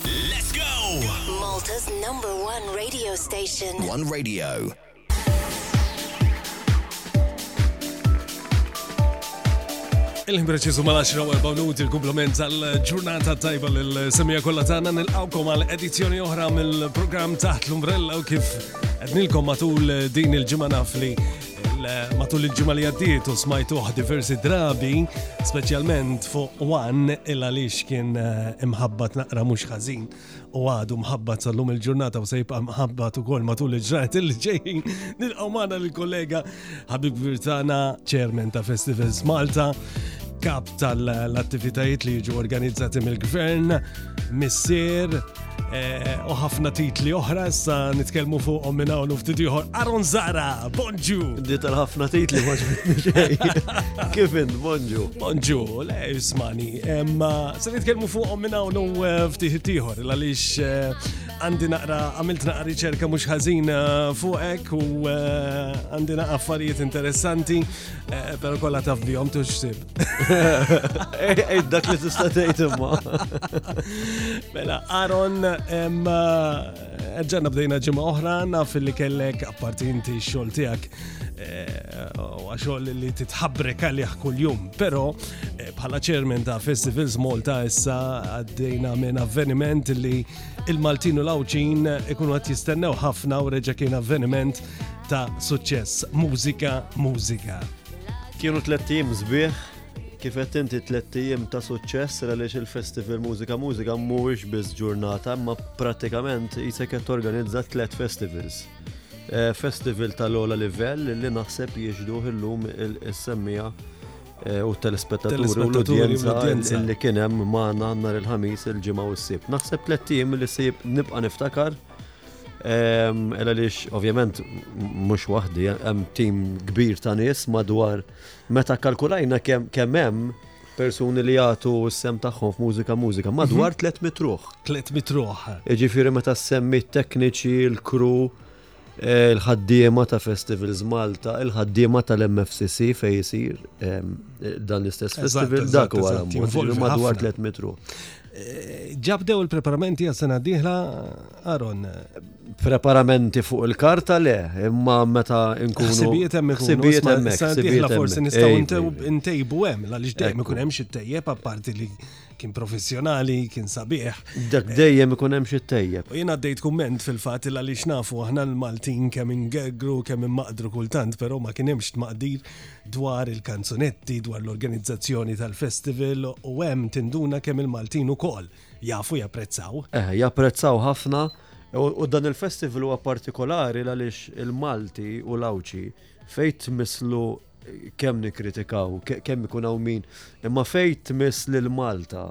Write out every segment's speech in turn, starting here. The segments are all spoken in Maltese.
Let's go! Malta's number one radio station. One radio. Il-ħin preċiżu mal-10 u 4 minuti il-komplement tal-ġurnata tajba l-semija kollha tagħna nilqawkom għal edizzjoni oħra mill-programm taħt l-umbrella u kif qednilkom matul din il-ġimgħa nafli Matul il-ġimgħa li għaddiet u smajtuh diversi drabi, speċjalment fuq one il għaliex kien eh, imħabbat naqra mhux ħażin u għadu mħabbat sal-lum il-ġurnata u se jibqa' mħabbat ukoll matul il-ġranet il ġejjin nilqgħu magħna lill-kollega Ħabib Virtana, chairman ta' Festivals Malta, kap tal-attivitajiet li jiġu organizzati mill-gvern, missier, Eh, u ħafna titli oħra, sa nitkellmu fuqhom minn hawn ftit ieħor. Aron Zara, bonġu! Dit ħafna titli ma Kif in, bonġu? Bonġu, le ismani. Sa nitkellmu fuqhom minn hawn u eh, ftit ieħor, għaliex eh, għandi naqra għamilt naqra riċerka mhux ħażin fuqek u għandi naqra affarijiet interessanti, però kollha taf bihom tuxsib. Ej, dak li tista' tgħid imma. Mela, Aaron, eh, ġanna bdejna ġimgħa oħra, naf li kellek apparti inti x-xogħol tiegħek eh, u xogħol li titħabbrek għalih kuljum, però eh, bħala ċermen ta' Festivals Malta issa għaddejna minn avveniment li il-Maltin u l-Awċin ikunu qed jistennew ħafna u reġa' kien avveniment ta' suċċess. Mużika, mużika. Kienu tlett ijiem sbieħ, kif qed inti tlett ijiem ta' suċċess għaliex il-Festival Mużika Mużika mhuwiex biss ġurnata, imma prattikament jisek qed torganizza tlett festivals. Eh, festival tal-ola livell li naħseb jiexduh illum is-semmija eh, u telespettaturi u l-udjenza li kien hemm magħna nhar il-ħamis il-ġimgħa u s-sib. Naħseb tliet ijiem li sib nibqa' niftakar Ela lix, ovvjament, mux wahdi, hemm tim kbir ta' nies madwar meta kalkulajna kemm hemm persuni li jagħtu s-sem tagħhom f'mużika mużika madwar 300 mhm. ruħ. 300 ruħ. Jiġifieri meta semmi tekniċi, l-kru, eh, l-ħaddiema ta' Festivals Malta, il-ħaddiema tal-MFCC fej jisir eh, dan l-istess festival, dak huwa madwar 300 ruħ. Ġabdew il-preparamenti għas-sena d-dieħla, Aaron? Preparamenti fuq il-karta le, imma meta nkunu. Sibijiet hemm ikunu. Sibijiet hemm. Sibijiet forsi nistgħu ntejbu hemm, għaliex dejjem ikun hemm xi tejjeb apparti li kien professjonali, kien sabiħ. Dak dejjem ikun hemm xi tejjeb. Jien għaddejt kumment fil-fatt li għaliex nafu aħna l-Maltin kemm ingegru, kemm immaqdru kultant, però ma kien hemmx tmaqdir dwar il-kanzunetti, dwar l-organizzazzjoni tal-festival u hemm tinduna kemm il-Maltin ukoll jafu japprezzaw. Eh, japprezzaw ħafna u dan il-festival huwa partikolari għaliex il-Malti u l-Awċi fejn tmisslu kemm nikkritikaw, kemm ikun hawn min, imma fejn tmiss lil Malta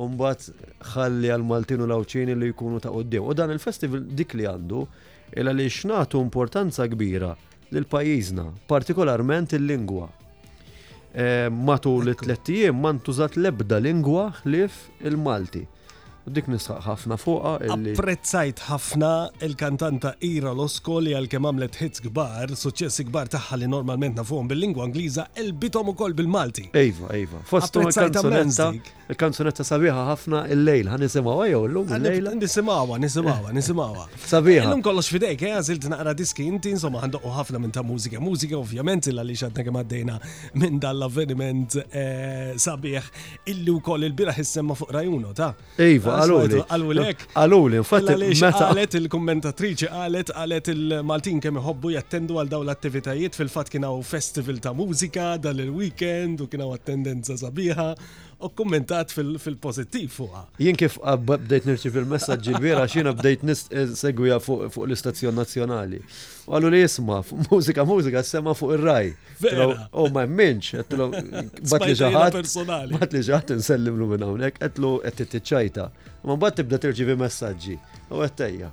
Umbat ħalli għal-Maltin u l-Awċin li jkunu ta' qoddim. U dan il-festival dik li għandu, illa li xnatu importanza kbira lil pajjiżna, partikolarment il-lingwa. Eh, matul it-tlet ijiem ma ntużat l-ebda lingwa ħlief il-Malti. U dik nisħaq ħafna fuqa. Apprezzajt ħafna il-kantanta Ira Losko li għal kemm għamlet hits kbar, suċċessi kbar tagħha li normalment nafuhom bil-lingwa Ingliża, elbithom ukoll bil-Malti. Ejva, ejva. Fostom il-kanzunetta. Il-kanzunetta sabiħa ħafna il-lejl, ħan nisimawa jew l-lum il-lejl. Nisimawa, nisimawa, nisimawa. Sabiħa. Illum kollox fidejk, eh, għazilt naqra diski inti, insomma, għandoqqu ħafna minn ta' mużika. Mużika, ovvjament, illa li xadna kemm għaddejna minn dall-avveniment eh, sabiħ illi u koll il-biraħ jissemma fuq rajuno, ta' Iva, għaluli. Għalulek. Għaluli, infatti. Għalet il-kommentatriċi, għalet, għalet il-Maltin kemm iħobbu jattendu għal daw l-attivitajiet fil-fat kienaw festival ta' mużika dal-weekend u kienaw attendenza sabiħa. u kommentat fil-pozittiv fuqa. Jien kif bdejt nirċi fil-messagġi l-vera xina bdejt segwija fuq l-istazzjon nazjonali. U għallu li jisma, mużika, mużika, sema fuq il-raj. U ma minċ, għetlu, bat li ġaħat, bat li ġaħat nsellimlu minn hawnhekk, għetlu għettit ċajta. Ma bat tibda tirċivi messagġi. U għettajja.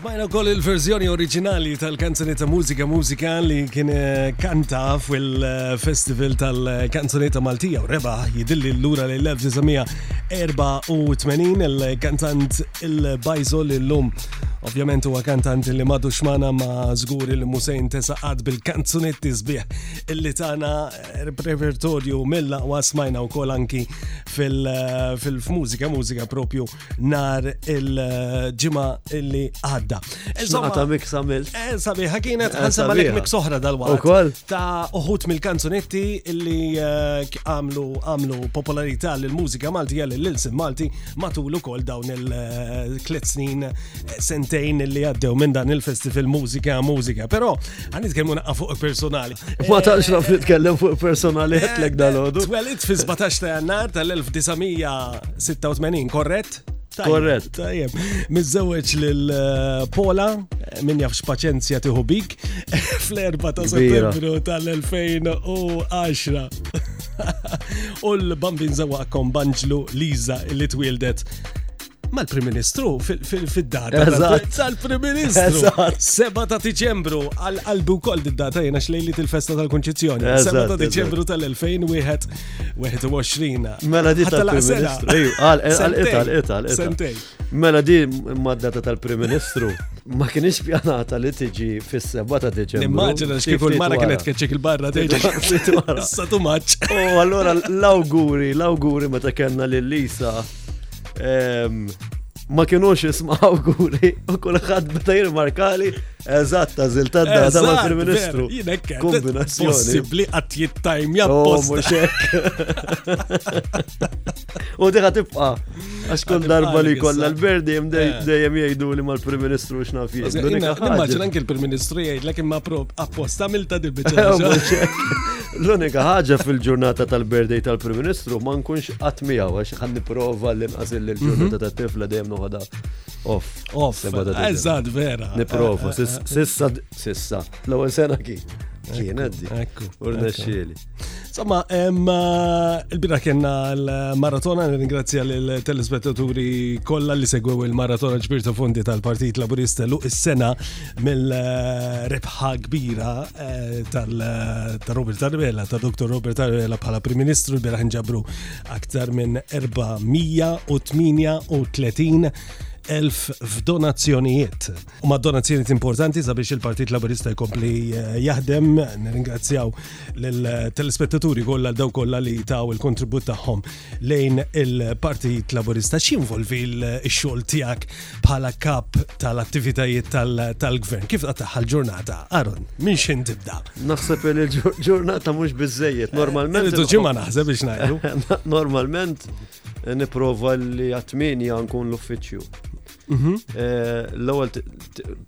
Smajna wkoll il-verżjoni oriġinali tal-kanzoni ta' mużika mużika li kien eh, kanta fil-Festival tal-Kanzoni ta' Maltija u reba jidilli l-lura l-1984 il-kantant il-Bajzo l-lum Ovvjament huwa kantant li madu xmana ma' żgur il musejn tesaqat bil-kanzunetti sbieħ illi tana repertorju mill-laqwa smajna u kol anki fil-mużika, mużika propju nar il-ġimma illi għadda. Insomma, ta' mik samil. Eh, sabiħa kienet, eh, għansama l mik soħra dal-waqt. Ukoll. Ta' uħut mill-kanzunetti illi eh, għamlu għamlu popolarità l-mużika Malti għal l-ilsim Malti matul ukoll dawn il-tlet snin sentejn illi għaddew minn dan il-festival mużika mużika. Pero, għan nitkellmu naqqa fuq personali. Ma taqx naf nitkellem fuq personali għetlek dal-ħodu. Twelid fi 17 ta' jannar tal-1986, korrett? Korrett. Tajjeb. Mizzewċ lil eh, Pola, min jaf x'paċenzja tiħu bik, fl-4 ta' settembru tal-2010. U l-bambin zewwa akkombanġlu Liza li twildet mal-Prim Ministru fid-data. Eżatt. Tal-Prim Ministru. Eżatt. Seba ta' Diċembru għal qalbu kol did-data jena xlejli il-festa tal-Konċizzjoni. Seba ta' Diċembru tal-2021. Mela di tal-Prim Ministru. Għal ital, ital, ital. Sentej. Mela di mad-data tal-Prim Ministru ma kienx pjanata li tiġi fis-seba ta' Deċembru. Immaġina x'kieku l-mara kienet keċċek il-barra tgħid. Sa tu maċ. Oh, allora l-awguri, l-awguri meta kellna lil Lisa ma kienux jisma' awguri u kulħadd beta jirmarkali eżatt ta' ziltat da ta' prim ministru Kombinazzjoni. Possibbli qatt jittajmja oh, posta. U diħa tibqa' għax kull darba li kollha l-berdi eh. dejjem jgħidu li mal-Prim Ministru x'naf jgħidu. Immaġina anke l-Prim Ministru jgħidlek imma prob apposta milta dibbiċa. Oh, L-unika ħaġa fil-ġurnata tal-birthday tal-Prim Ministru ma nkunx qatt miegħu għax ħan nipprova li nqasil lil ġurnata ta' tifla dejjem noħodha off. Off. Eżatt vera. Nipprova. Eh, eh, eh. Sissa sissa. L-ewwel sena kif. Kien għaddi. Ekku. Urna xieli. Insomma, il-bira kienna l-maratona, ringrazzja l-telespettaturi kollha li segwew il-maratona ġbirta fondi tal-Partit Laburista luq is-sena mill-rebħa kbira eh, tal-Robert Arvela, ta' Dr. Robert Arvela bħala Prim Ministru li beraħ nġabru aktar minn 438 elf f'donazzjonijiet. U ma' donazzjonijiet importanti sabiex il-Partit Laburista jkompli eh, jaħdem, nirringrazzjaw l-telespettaturi kollha daw kollha li taw il-kontribut tagħhom lejn il-Partit Laburista. X'involvi l-xogħol tiegħek bħala kap tal-attivitajiet tal-gvern. Kif taqtaħħa l-ġurnata? Aron, minn xin tibda? Naħseb li l-ġurnata mhux biżejjed. Normalment. Idu ġimgħa naħseb biex ngħidu. Normalment eh, niprova li għatminja nkun l-uffiċċju. Mhm. Eh, l-ewwel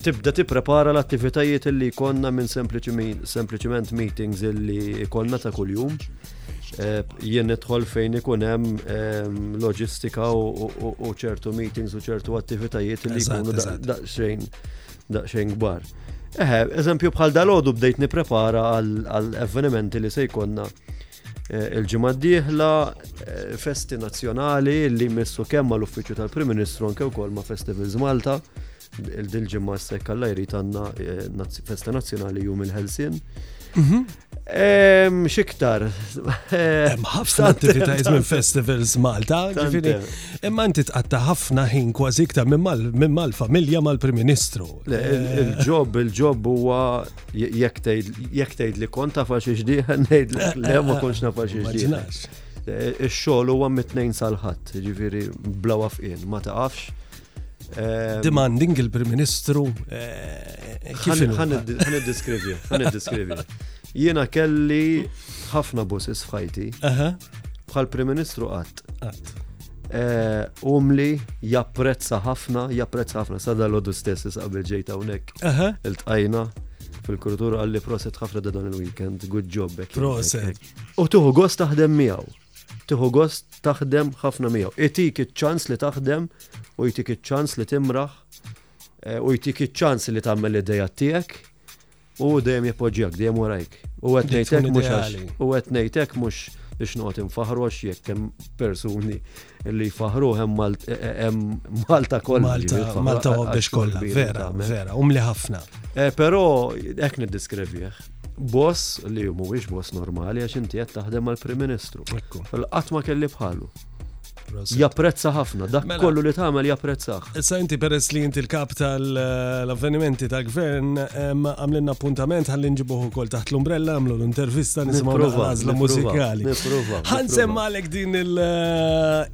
tibda tipprepara l-attivitajiet li jkollna minn sempliċiment meetings li jkollna ta' kuljum. Eh, jien nidħol fejn ikun hemm ehm, loġistika u ċertu meetings u ċertu attivitajiet li jkunu daqsxejn daqsxejn kbar. Eħe, eżempju bħal dal-għodu bdejt niprepara għal avvenimenti li se jkonna eh, il-ġimgħa d-dieħla eh, festi nazzjonali li missu kemm mal uffiċċju tal-Prim Ministru anke wkoll ma' Festivals Malta. Il-ġimgħa s-sekka l-ajri tanna festa nazzjonali jum il-Helsin. Mhm. Xiktar. ħafna attivitajiet minn festivals Malta, ġifiri. Imma inti tqatta ħafna ħin kważi iktar minn mal-familja mal-Prim Ministru. Il-ġob, il-ġob huwa jekk tgħid li kont tafa xi ġdieħ ngħidlek le ma kontx nafa xi ġdieħ. Ix-xogħol huwa mit-tnejn sal-ħadd, ġifieri bla wafqien, ma taqafx Ehm, Demanding il-Prim Ministru. Eh, ħan id-deskrivi, ħan id-deskrivi. Jiena kelli ħafna bosses f'ħajti. Bħal Prim Ministru qatt. Eh, umli japprezza ħafna, japprezza ħafna, sada l-oddu stess qabel ġejta unek. Il-tqajna fil-kultura għalli proset ħafna da dan il-weekend, good job. Proset. U tuħu gost taħdem miegħu. tieħu gost taħdem ħafna miegħu. Itik iċ-ċans li taħdem u jtik iċ-ċans li timraħ eh, u jtik iċ-ċans li tagħmel id-dejja tiegħek u dejjem jappoġġjak, dejjem warajk. U qed ngħidlek mhux għax u qed ngħidlek mhux biex noqgħod infaħru għax jekk hemm persuni li jfaħru hemm e- e- Malta kollha. Malta biex kollha, vera, vera, umli ħafna. Eh, però hekk niddiskrivi. boss li mhuwiex boss normali għax inti qed taħdem mal-Prim Ministru. Qatt ma kelli bħalu. Japprezza ħafna, dak mela. kollu li tagħmel japprezzah. Issa inti peress li inti l-kap tal-avvenimenti tal-gvern għamlinna appuntament ħalli nġibuħu ukoll taħt l-umbrella għamlu l-intervista nisimgħu l-għażla mużikali. Ħan semmalek din il-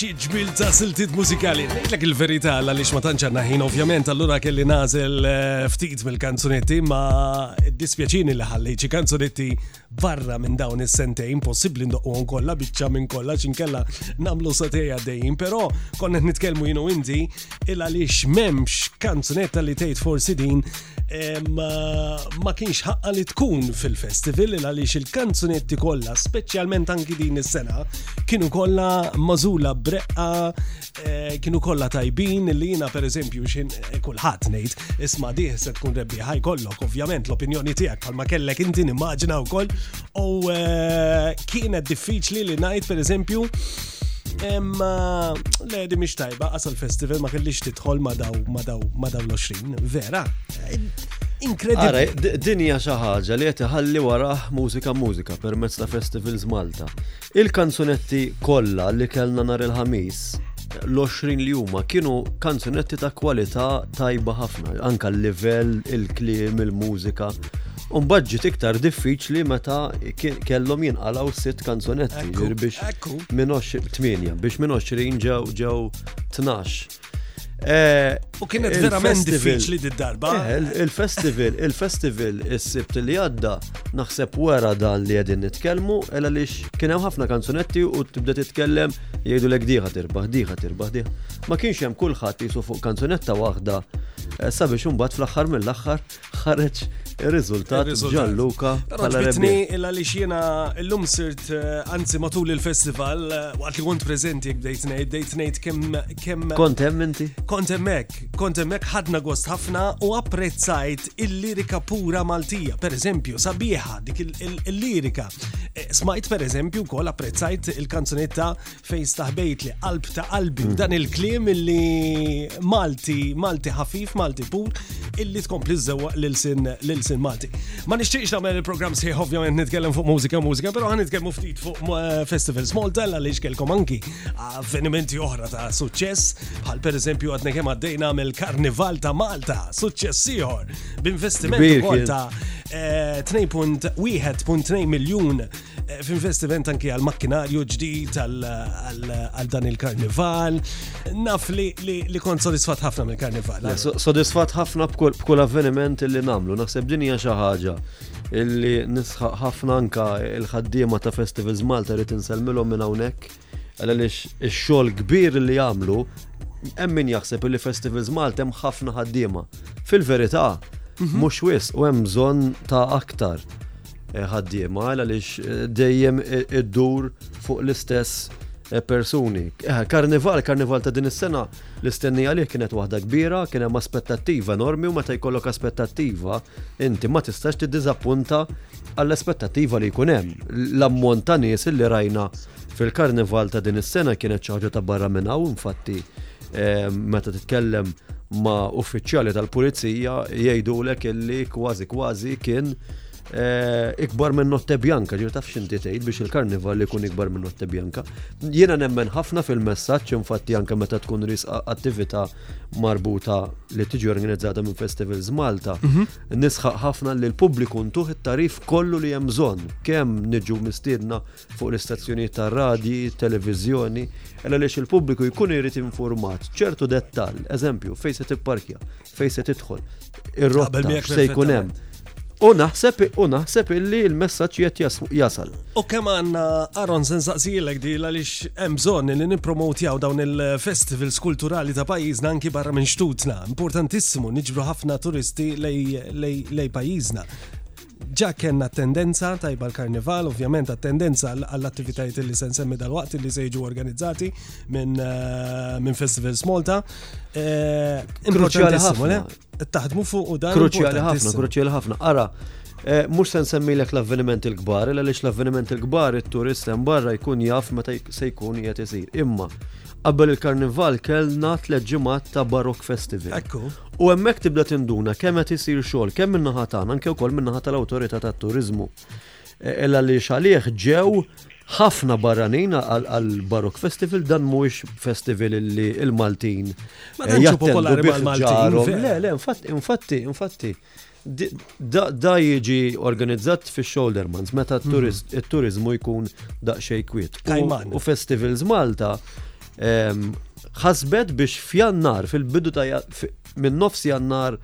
xi ġmil ta' siltiet mużikali. Ngħidlek il-verità għaliex ma tantx għandna ħin ovvjament allura kelli nażel eh, ftit mill-kanzunetti ma dispjaċini li ħallejt xi kanzunetti barra minn dawn is-sentejn possibbli ndoqquhom kollha biċċa minn kollha xinkella nagħmlu sateja dejjem, però konna nitkellmu jienu inti il għaliex memx kanzunetta li tgħid forsi din ma kienx ħaqqa li tkun fil-festival il għaliex il-kanzunetti kollha, speċjalment anki din is-sena, kienu kollha mażula breqqa, eh, kienu kollha tajbin li jiena pereżempju xin eh, kulħadd ngħid isma' dih se tkun rebbieħa jkollok ovvjament l-opinjoni tiegħek bħalma kellek inti nimmaġina wkoll U eh, kienet diffiċli li ngħid pereżempju Emma, le, di miex tajba, għasal festival ma kellix titħol ma daw, ma daw, ma daw l-20, vera. Inkredibli. Ara, dinja xi ħaġa li qed iħalli warah mużika mużika permezz ta' festivals Malta. Il-kanzunetti kollha li kellna nhar il-Ħamis, l-20 li huma kienu kanzunetti ta' kwalità tajba ħafna, anke l-livell, il-kliem, il-mużika. U mbagħad ġiet iktar diffiċli meta kellhom jinqalgħu sitt kanzunetti, jiġifieri biex minn 8 biex minn 20 ġew ġew tnax. Eh, u kienet verament diffiċli di darba. Eh, il-festival, il-festival, il-sibt li għadda, naħseb wara dan li għedin nitkelmu, ella li kienem ħafna kanzunetti u tibda titkellem jgħidu l diħa tirbaħ, diħa tirbaħ, diħa. Ma kienx hemm kulħadd jisu fuq kanzunetta waħda eh, sabiex imbagħad fl-aħħar mill-aħħar ħareġ ir-riżultat Ġalluka bħala rebbi. Illa li xiena l-lum sirt eh, anzi matul il-festival eh, waqt li kont preżenti jekk bdejt ngħid, bdejt ngħid kemm kemm Kont hemm inti? Kont hemmhekk, kont hemmhekk ħadna gost ħafna u apprezzajt il-lirika pura Maltija, pereżempju sabiħa dik il-lirika. Eh, smajt pereżempju wkoll apprezzajt il-kanzunetta fejn staħbejt li qalb ta' qalbi mm. dan il-klim illi Malti, Malti ħafif, Malti pur, illi tkompli żewwa l-sin l-sin Malti. Ma nixtieqx nagħmel il-programm sħiħ ovvjament nitkellem fuq mużika mużika, però ħan nitkellmu ftit fuq eh, Festival Small Tell għaliex kellkom anki avvenimenti oħra ta' suċċess, bħal pereżempju għadna kemm għaddejna mill-Karnival ta' Malta, suċċess ieħor b'investiment ukoll ta' 2.1.2 eh, miljun Eh, f'investiment anki għal makkinarju ġdid għal dan il-karnival. Naf li li kont sodisfat ħafna mill-karnival. Sodisfat ħafna b'kull avveniment li namlu. Naħseb din hija xi ħaġa illi nisħaq ħafna anka il-ħaddiema ta' Festivals Malta rrid insellmilhom minn hawnhekk. Għaliex ix-xogħol kbir li jagħmlu, hemm min jaħseb li Festivals Malta hemm ħafna ħaddiema. Fil-verità, mhm. mhux wis u hemm bżonn ta' aktar eh, ħaddiema għaliex eh, dejjem eh, iddur fuq l-istess Eh, persuni. Eh, karnival, karnival ta' din is-sena, l-istennija li kienet waħda kbira, kien hemm aspettattiva enormi u meta jkollok aspettattiva, inti ma tistax tiddiżappunta għall-aspettattiva li jkun hemm. L-ammont ta' nies li rajna fil-karnival ta' din is-sena kienet xi ħaġa ta' barra minn hawn, infatti eh, meta titkellem ma' uffiċjali tal-pulizija jgħidulek illi kważi kważi kien eh, ikbar minn notte bjanka, ġir taf xinti tgħid biex il-karnival li jkun ikbar minn notte bjanka. Jiena nemmen ħafna fil-messaġġ infatti anke meta tkun risqa attività marbuta li tiġi organizzata minn Festivals Malta, mhm. Nisħaq ħafna li l-pubbliku ntuh it-tagħrif kollu li hemm bżonn, kemm niġu mistiedna fuq l-istazzjonijiet tar-radji, televiżjoni, hell għaliex il-pubbliku jkun irid infurmat ċertu dettall, eżempju, fejn se tipparkja, fejn se tidħol, ir-rotta, x'se jkun hemm. U naħseb u naħseb illi l-messaġġ qiegħed jasal. U kemm għandna Aaron se nsaqsijilek dil għaliex hemm bżonn li nippromotjaw dawn il-festivals kulturali ta' pajjiżna anki barra minn xtutna. Importantissimu niġbru ħafna turisti lej pajjiżna. Ġa kellna tendenza tajba l-karnival, ovvjament għat-tendenza għall-attivitajiet li se nsemmi dal-waqt li se jiġu organizzati minn eh, festivals Malta. Eh, Kruċjali ħafna. taħdmu fuq u dan. Kruċjali ħafna, kruċjali ħafna. Ara, eh, mhux se nsemmilek l-avvenimenti l-kbar, għaliex l-avvenimenti l-kbar it-turist hemm barra jkun jaf meta se jkun qiegħed isir. Imma qabel il-karnival kellna tliet ġimgħat ta' Barok Festival. Ekku. U hemmhekk tibda tinduna kemm qed isir xogħol, kemm min-naħa tagħna, anke wkoll min-naħa tal-awtorità tat-turiżmu. Ella għaliex għalih ġew ħafna barranin għal Barok Festival dan mhuwiex festival li l-Maltin. Ma eh, tantx popolari mal-Maltin. Le, le, infatti, infatti, infatti. Da jiġi organizzat fi Shouldermans meta mhm. t-turizmu jkun daqxej kwiet. U festivals Malta ehm, ħasbet biex f'jannar, fil-bidu ta' minn nofs jannar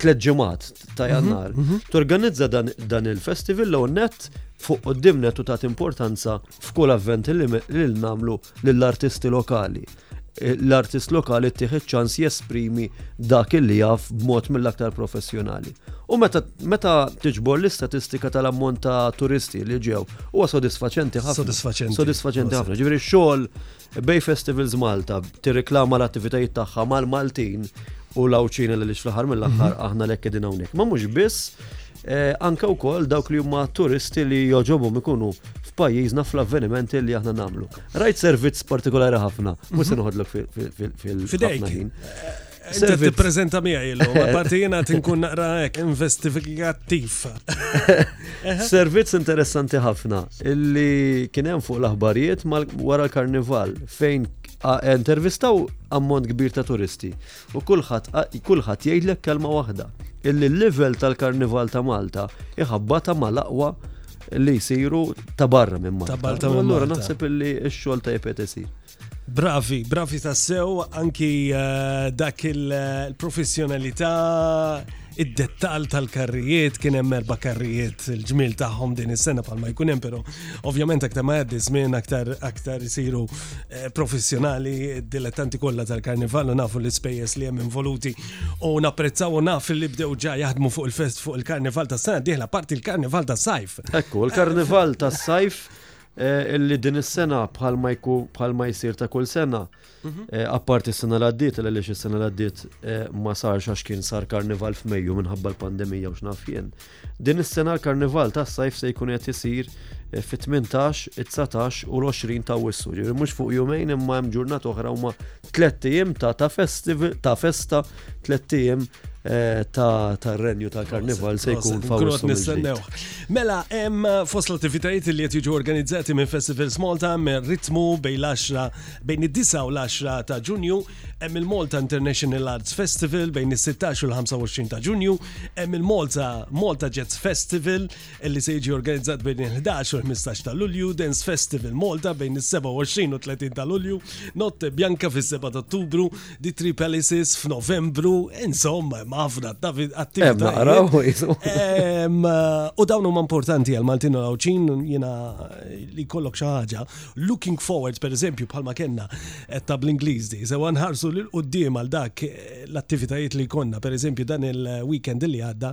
tleġġimat ta' mhm, jannar. Mhm. Torganizza dan il-festival l net fuq qoddim net u ta' importanza f'kull avvent li namlu lill-artisti lokali. Eh, l-artist lokali tieħed ċans jesprimi dak li jaf b'mod mill-aktar professjonali. U meta, meta tiġbor l-istatistika tal-ammont ta' turisti li ġew, huwa sodisfaċenti ħafna. Sodisfaċenti. Sodisfaċenti ħafna. Ġifieri xogħol Bay Festivals Malta tirriklama l-attivitajiet tagħha mal-Maltin u l-Awċina li fl-aħħar mill-aħħar mhm. aħna lek qegħdin hawnhekk. Ma mhux biss eh, anka wkoll dawk li huma turisti li joġobhom ikunu f'pajjiżna fl-avvenimenti li aħna nagħmlu. Rajt servizz partikolari ħafna, mhux se mhm. noħodlok fil-ħin. Inti tippreżenta miegħi illum, apparti jiena tinkun naqra hekk investigattiv. Servizz interessanti ħafna illi kien hemm fuq l-aħbarijiet wara l-karnival fejn intervistaw ammont kbir ta' turisti u kulħadd kulħadd jgħidlek kelma waħda illi l-livell tal-karnival ta' Malta iħabbata mal-aqwa li jisiru ta' barra minn Malta. Ta' barra minn Malta. Allura naħseb illi x-xogħol ta' jepet isir. Bravi, bravi tassew, anki eh, dak il-professjonalità, eh, id-dettal tal-karrijiet, kien hemm erba' karrijiet il-ġmiel tagħhom din is-sena palma jkun hemm, però ovvjament aktar ma jgħaddi żmien aktar aktar isiru eh, professjonali dilettanti kollha tal-karnival u nafu l-ispejjeż li hemm involuti u napprezzaw u naf li bdew ġa jaħdmu fuq il-fest fuq il-karnival tas-sena dieħla parti l-karnival tas-sajf. Ekku, l-karnival tas-sajf Eh, illi din is-sena bħalma jku bħalma jsir ta' kull sena, mhm. eh, apparti s-sena l-għaddiet, l għaliex is-sena l-għaddiet eh, ma sarx għax kien sar karnival f'Mejju minħabba l-pandemija u x'naf jien. Din is-sena l-karnival tas sajf se jkun qed isir fit-18, it-19 u l-20 ta' wissu, ġifieri mhux fuq jumejn imma hemm ġurnat oħra huma Tlett ijiem ta', ta festival, ta' festa, tlett ijiem Eh, ta' renju ta' karnival se jkun fawrot nistennew. Mela, hemm eh, fost l-attivitajiet li qed jiġu organizzati minn Festival Malta hemm ritmu bejn l-10 bejn id-9 u l-10 ta' Ġunju, hemm il-Malta International Arts Festival bejn is-16 u l-25 ta' Ġunju, hemm il-Malta Malta Jazz Festival li se jiġi organizzat bejn il-11 u l-15 ta' Lulju, Dance Festival Malta bejn is-27 u 30 ta' Lulju, Notte Bianca fis-7 ta' Ottubru, The Three Palaces f'Novembru, insomma, ma' ħafna attività. U dawn huma importanti għal Maltin u Lawċin jiena li kollok xi ħaġa. Looking forward, per eżempju, bħalma kellna eh, ta' bl-Ingliż di, sewa nħarsu l qudiem għal dak eh, l-attivitajiet li konna, per eżempju, dan il-weekend li għadda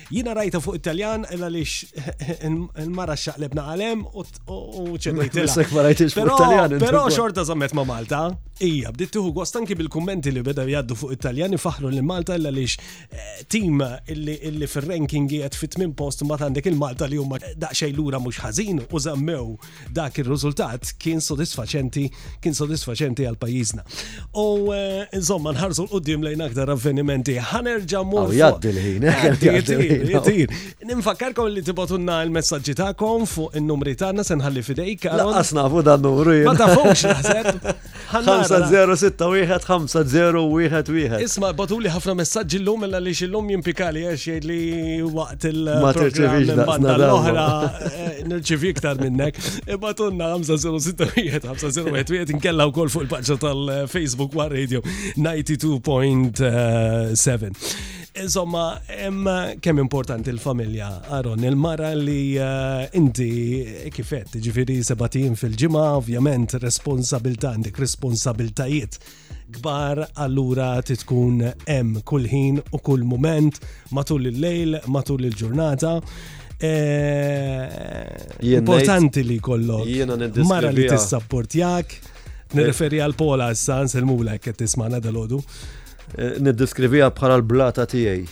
Jina rajta fuq Italjan illa lix il-mara xaqlebna għalem u ċedajt. Bissek ma rajtix fuq Italjan. Pero xorta zammet ma Malta. Ija, bdiet tuħu għost anki bil-kummenti li beda jaddu fuq Italjan ifaħru li Malta illa lix eh, tim illi fil-ranking jiet fit-tmin post ma għandek il-Malta li huma daqxej lura mhux ħażin u zammew Dak ir-riżultat kien sodisfaċenti, kien sodisfaċenti għal pajjiżna. U eh, insomma nħarsu l-qudiem lejn aktar avvenimenti. Ħanerġa' mur. Aw jgħaddi l-ħin, eh, jgħaddi l-ħin. Jgħaddi. Ninfakkarkom li tibatunna l-messaġġi tagħkom fuq in-numri tagħna se nħalli fidejk. Laqqas nafu dan numru. Ma tafux naħseb. 5-0-6-1-5-0-1-1. Isma, batu li ħafna messagġi l-lum illa li xillum jimpikali għax jgħid li waqt il-program l-oħra eh, nirċivi iktar minnek. Ibatunna 5-0-6-1-5-0-1 nkella u kol fuq il-paċċa tal-Facebook war radio 92.7. Insomma, kemm importanti l-familja, Aaron, il-mara li eh, inti kifet, ġifiri sebatin fil-ġimgħa, ovvjament responsabilta għandek responsabiltajiet kbar allura titkun hemm kull ħin u kull moment matul il-lejl, matul il-ġurnata. Eh, importanti li kollok. Jiena Mara li tissapportjak. Nirreferi għal Pola issa, nselmulek qed tismana dal-għodu. Niddeskrivija bħala l-blata tiegħi.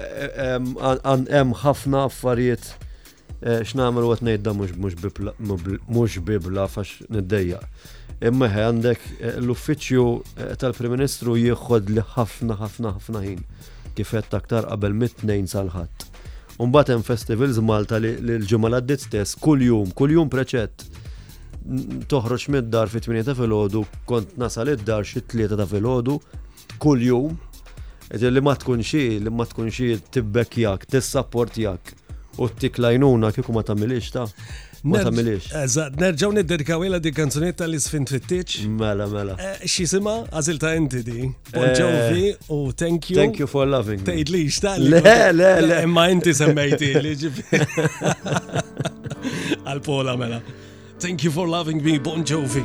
Hemm ħafna affarijiet eh, x'nagħmel waqt ngħid da mhux bibla fax niddejja. Imma għandek eh, l-uffiċċju eh, tal-Prim Ministru jieħod li ħafna ħafna ħafna ħin kif qed aktar qabel mit-tnejn sal-ħadd. Mbagħad hemm festivals Malta li l-ġimgħa l-għaddiet stess kuljum, kuljum preċett. Toħroġ mid-dar fi 8 ta' filgħodu, kont nasal id-dar xi tlieta ta' filgħodu, kuljum. Li ma tkun xi, li ma tkun xi tibbekjak, tissapportjak u t-tiklajnuna kieku ma tagħmilix ta'. Ma tagħmilix. Eżatt, nerġgħu niddedikaw ilha di kanzunetta li sfin twittiċ. Mela, mela. Eh, X'jisimha għażil ta' inti di. Bon eh, Jovi u Thank You. Thank you for loving. me. Tgħidlix ta' Le, le, le. Imma inti semmejti li ġifieri. Għal pola mela. Thank you for loving me, Bon Jovi.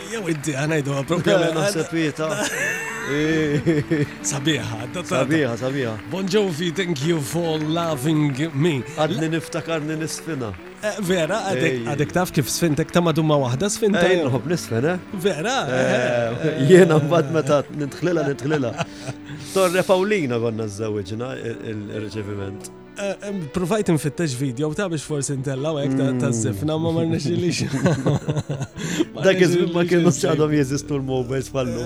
Jew inti ħa ngħiduha proprjament. Naħseb hi ta'. Sabiħa. Sabiħa, sabiħa. Bon Jovi, thank you for loving me. Għadni niftakarni nisfina. Eh, vera, għadek taf kif sfintek ta' madumma wahda sfinta. Ejn, nħob nisfen, eh? Vera. Eh, eh, Jena mbad meta nidħlila, nidħlila. Torre Paulina għonna z-zawġina il-reċeviment. Provajt nfittex video ta' biex forsi ntella u ta' ta' mm. zifna ma marna xilix. Dak iż ma kienu xadhom jeżistu l-mobiles fallu.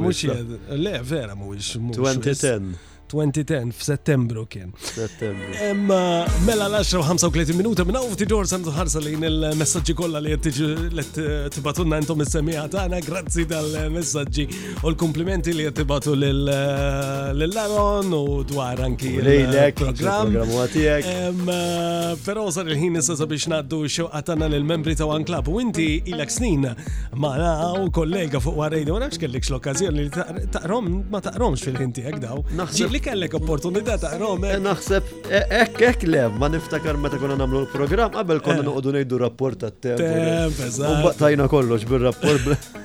Mux jed, le vera mux. 2010. 2010 f'Settembru kien. Settembru. Imma mela l-10:35 minuta minn hawn tidor sem ħarsa lejn il-messaġġi kollha li qed tibatunna intom is-semija tagħna, grazzi tal-messaġġi. U l-komplimenti li jattibatu l-Laron u dwar anki l-program. Pero sar il-ħin nissa sabiex naddu xewqa tana l-membri ta' One Club. U inti ilek snin maħna u kollega fuq warrejdu, ma nafx kellikx l-okkazjoni li taqrom, ma taqromx fil-ħin tijek daw. Naħseb li kellek opportunità taqrom. Eh. Eh, naħseb, eh, ek, ek le, ma niftakar meta konna namlu l-program, qabel konna noqdu nejdu rapport ta' temp. Tajna kollox bil-rapport.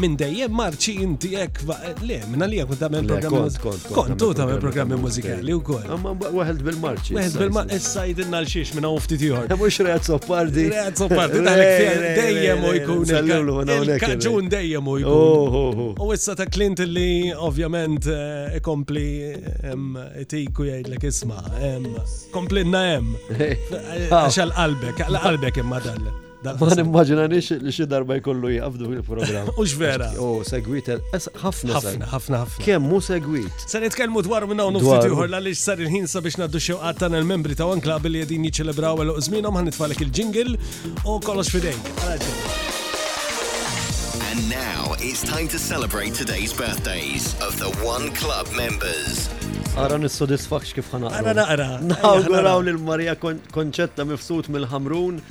Minn dejjem marċi inti ek, le, minna li jek tamel programmi. Kontu tamel programmi muzikali u kol. Amma wahed bil-marċi. Wahed bil-marċi, issa jidinna l-xiex minna ufti tiħor. Mux reħat soppardi. Reħat soppardi, taħlek dejjem u jkun. Il-kaġun dejjem u jkun. U issa ta' Clint li ovvjament eh, ikompli tiku jgħidlek isma. Komplinna jem. Għaxal qalbek, qalbek imma dan. Ma nimmaġinanix li xi darba jkollu jaqbdu il-programm. Ux vera. U segwit ħafna ħafna ħafna ħafna. Kemm mu segwit. Se nitkellmu dwar minn hawn ftit ieħor għaliex sar il-ħin sabiex naddu xewqat tagħna l-membri ta' One Club li qegħdin jiċċelebraw għal żmienhom ħan nitfalek il-jingle u kollox fidejk. And now it's time to celebrate today's birthdays of the One Club members. Ara nissodisfax kif ħana. Ara naqra. Nawguraw lil Marija Konċetta mifsud mill-ħamrun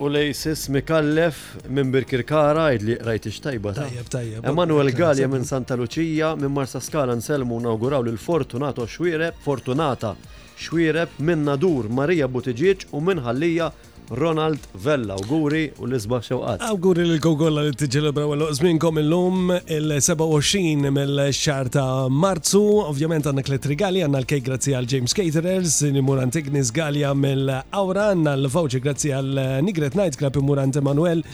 U lejsis Mikallef minn Birkirkara għid li qrajt ix-tajba. Tajjeb, tajjeb. Emanuel Galja minn Santa Luċija minn Marsa Skala nsellmu nawguraw lil Fortunato Xwireb, Fortunata Xwireb minn Nadur Marija Butiġieġ u minn Ħallija Ronald Vella. Guri u l-isbaħ xewqat. Awguri lilkom kollha li tiċċelebraw għeluq żmienkom illum, il-27 mill-xahar ta' Marzu. Ovvjament għandna tliet rigali, għandna l-kejk grazzi għal James Caterers, li jmur għand Ignis Galea mill-Qawra, għandna l-voucher grazzi għal Nigret Night Club imur għand Emanuel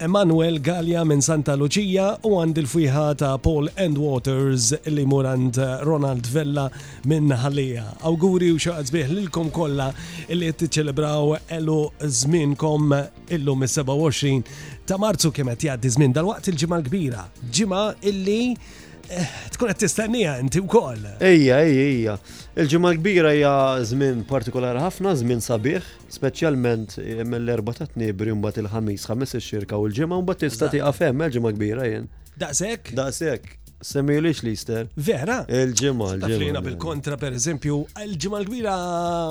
Emanuel Galea minn Santa Lucia u għand il-fwieħa ta' Paul and Waters li jmur għand Ronald Vella minn Ħallija. Awguri u xogħol sbieħ lilkom kollha li qed tiċċelebraw elu żmienkom illum is-27 ta' Marzu kemm qed jgħaddi żmien dalwaqt il-ġimgħa l-kbira. Ġimgħa illi eh, tkun qed tistennija inti wkoll. Ejja, ejja, ejja. Il-ġimgħa l-kbira hija żmien partikolari ħafna, żmien sabiħ, speċjalment eh, mill-erba ta' tniebri mbagħad il-ħamis, ħames ix-xirka u l-ġimgħa mbagħad tista' tieqa' femm eh, il-ġimgħa kbira jien. Daqshekk? Daqshekk. Semmilix l-Easter. Vera? Il-ġimgħa. Dak li jiena bil-kontra, per eżempju, il-ġimgħa l-kbira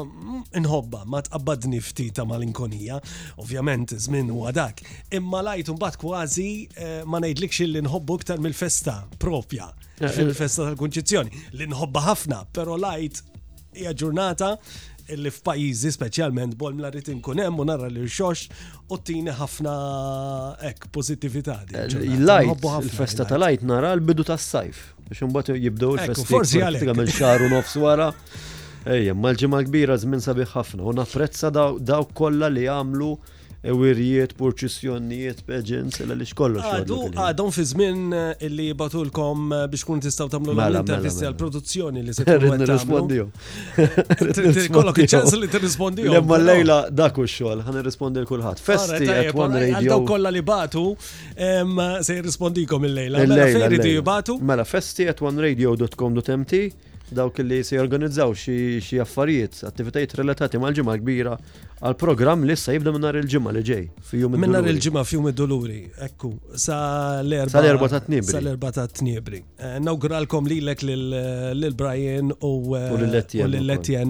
mm, nħobba ma tqabbadni ftit ta' malinkonija, ovvjament żmien huwa dak. Imma lajt mbagħad kważi eh, ma ngħidlikx li nħobbu iktar mill-festa propja, eh, eh. il-festa tal-Kunċizzjoni, li nħobba ħafna, però lajt Hija ġurnata illi f'pajjiżi speċjalment bol mla rrid inkun hemm u narra li xox u tini ħafna hekk pożittività. Il-lajt, eh, il-festa tal-lajt nara l-bidu tas-sajf biex imbagħad jibdew il-festi. Forsi għalhekk għamel xahar u nofs wara. Ejja, mal-ġimgħa kbira żmien sabiħ ħafna u napprezza dawk kollha li għamlu wirjiet, purċissjonnijiet, pageants, illa li xkollox. Għadu, għadhom fi żmien eh, illi jibatulkom eh, biex kun tistaw tamlu mela, mela, l-intervisti mela. għal-produzzjoni li se tkun nirrispondihom. Kollok iċ-ċans li tirrispondi. Lemma lejla dak u xogħol, ħan irrispondi l-kulħadd. Festi at one radio. Għadhom kollha li batu se jirrispondikom il-lejla. Mela fejn iridu jibatu? Mela festi at one radio.com.mt dawk li se jorganizzaw xi affarijiet, attivitajiet relatati mal-ġimgħa kbira għal programm li issa jibda minnar il-ġimgħa li ġej f'jum Minnar il-ġimgħa f'jum id-doluri, ekku, sa l-erba. Sa l-erba ta' tniebri. Sa l-erba ta' tniebri. Eh, nawguralkom lilek lil Brian u l-Letjen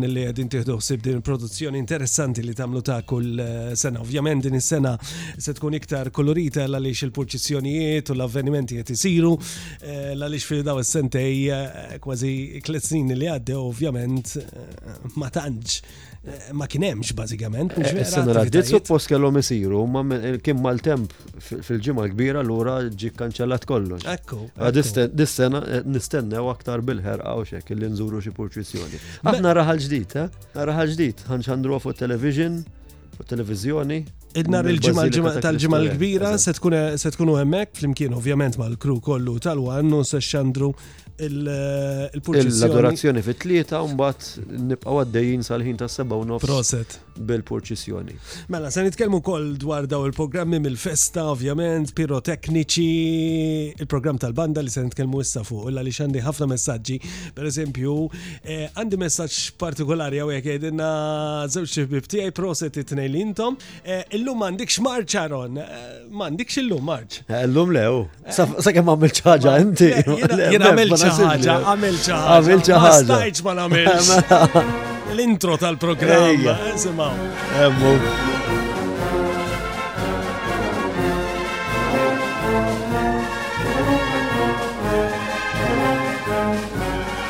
eh, li qegħdin tieħdu ħsieb din produzzjoni interessanti li tagħmlu ta' kull eh, sena. Ovvjament din is-sena se tkun iktar kolorita għaliex il-purċissjonijiet u l-avvenimenti qed isiru Għaliex fi daw is-sentej kważi tliet snin li għaddew ovvjament ma tantx ma kien hemmx bażikament. Is-sena li għaddiet suppost kellhom isiru, ma kien maltemp fil-ġimgħa kbira lura ġi kkanċellat kollox. Ekku. Dis-sena nistennew aktar bil-ħerqa u xek li nżuru xi purċissjoni. Aħna raħal ġdid, eh? Raħal ġdid, ħanxandru fuq television u televizjoni. Id-nar il-ġimgħa tal-ġimgħa l-kbira se tkunu hemmhekk flimkien ovvjament mal-kru kollu tal-wan u se xandru il-purċissjoni. L-adorazzjoni fit-tlieta u mbagħad nibqgħu għaddejjin sal-ħin tas seba' u nofs. Proset. Bil-purċissjoni. Mela, se nitkellmu wkoll dwar daw il-programmi mill-festa ovvjament, pirotekniċi, il-programm tal-banda li se nitkellmu issa fuq, illa li xandi ħafna messaġġi, pereżempju, Għandi messaġġ partikolari hawnhekk jgħidilna żewġ ħbieb tiegħi proset it-tnejn li intom. Eh, illum m'għandikx marċ Aron, eh, m'għandikx illum marċ. Eh, illum lew, sa kemm għamil ċaġa inti. Jien għamil ċaġa, għamil ċaġa. Għamil ċaġa. Ma stajċ ma nagħmilx. L-intro tal-programm. Simgħu.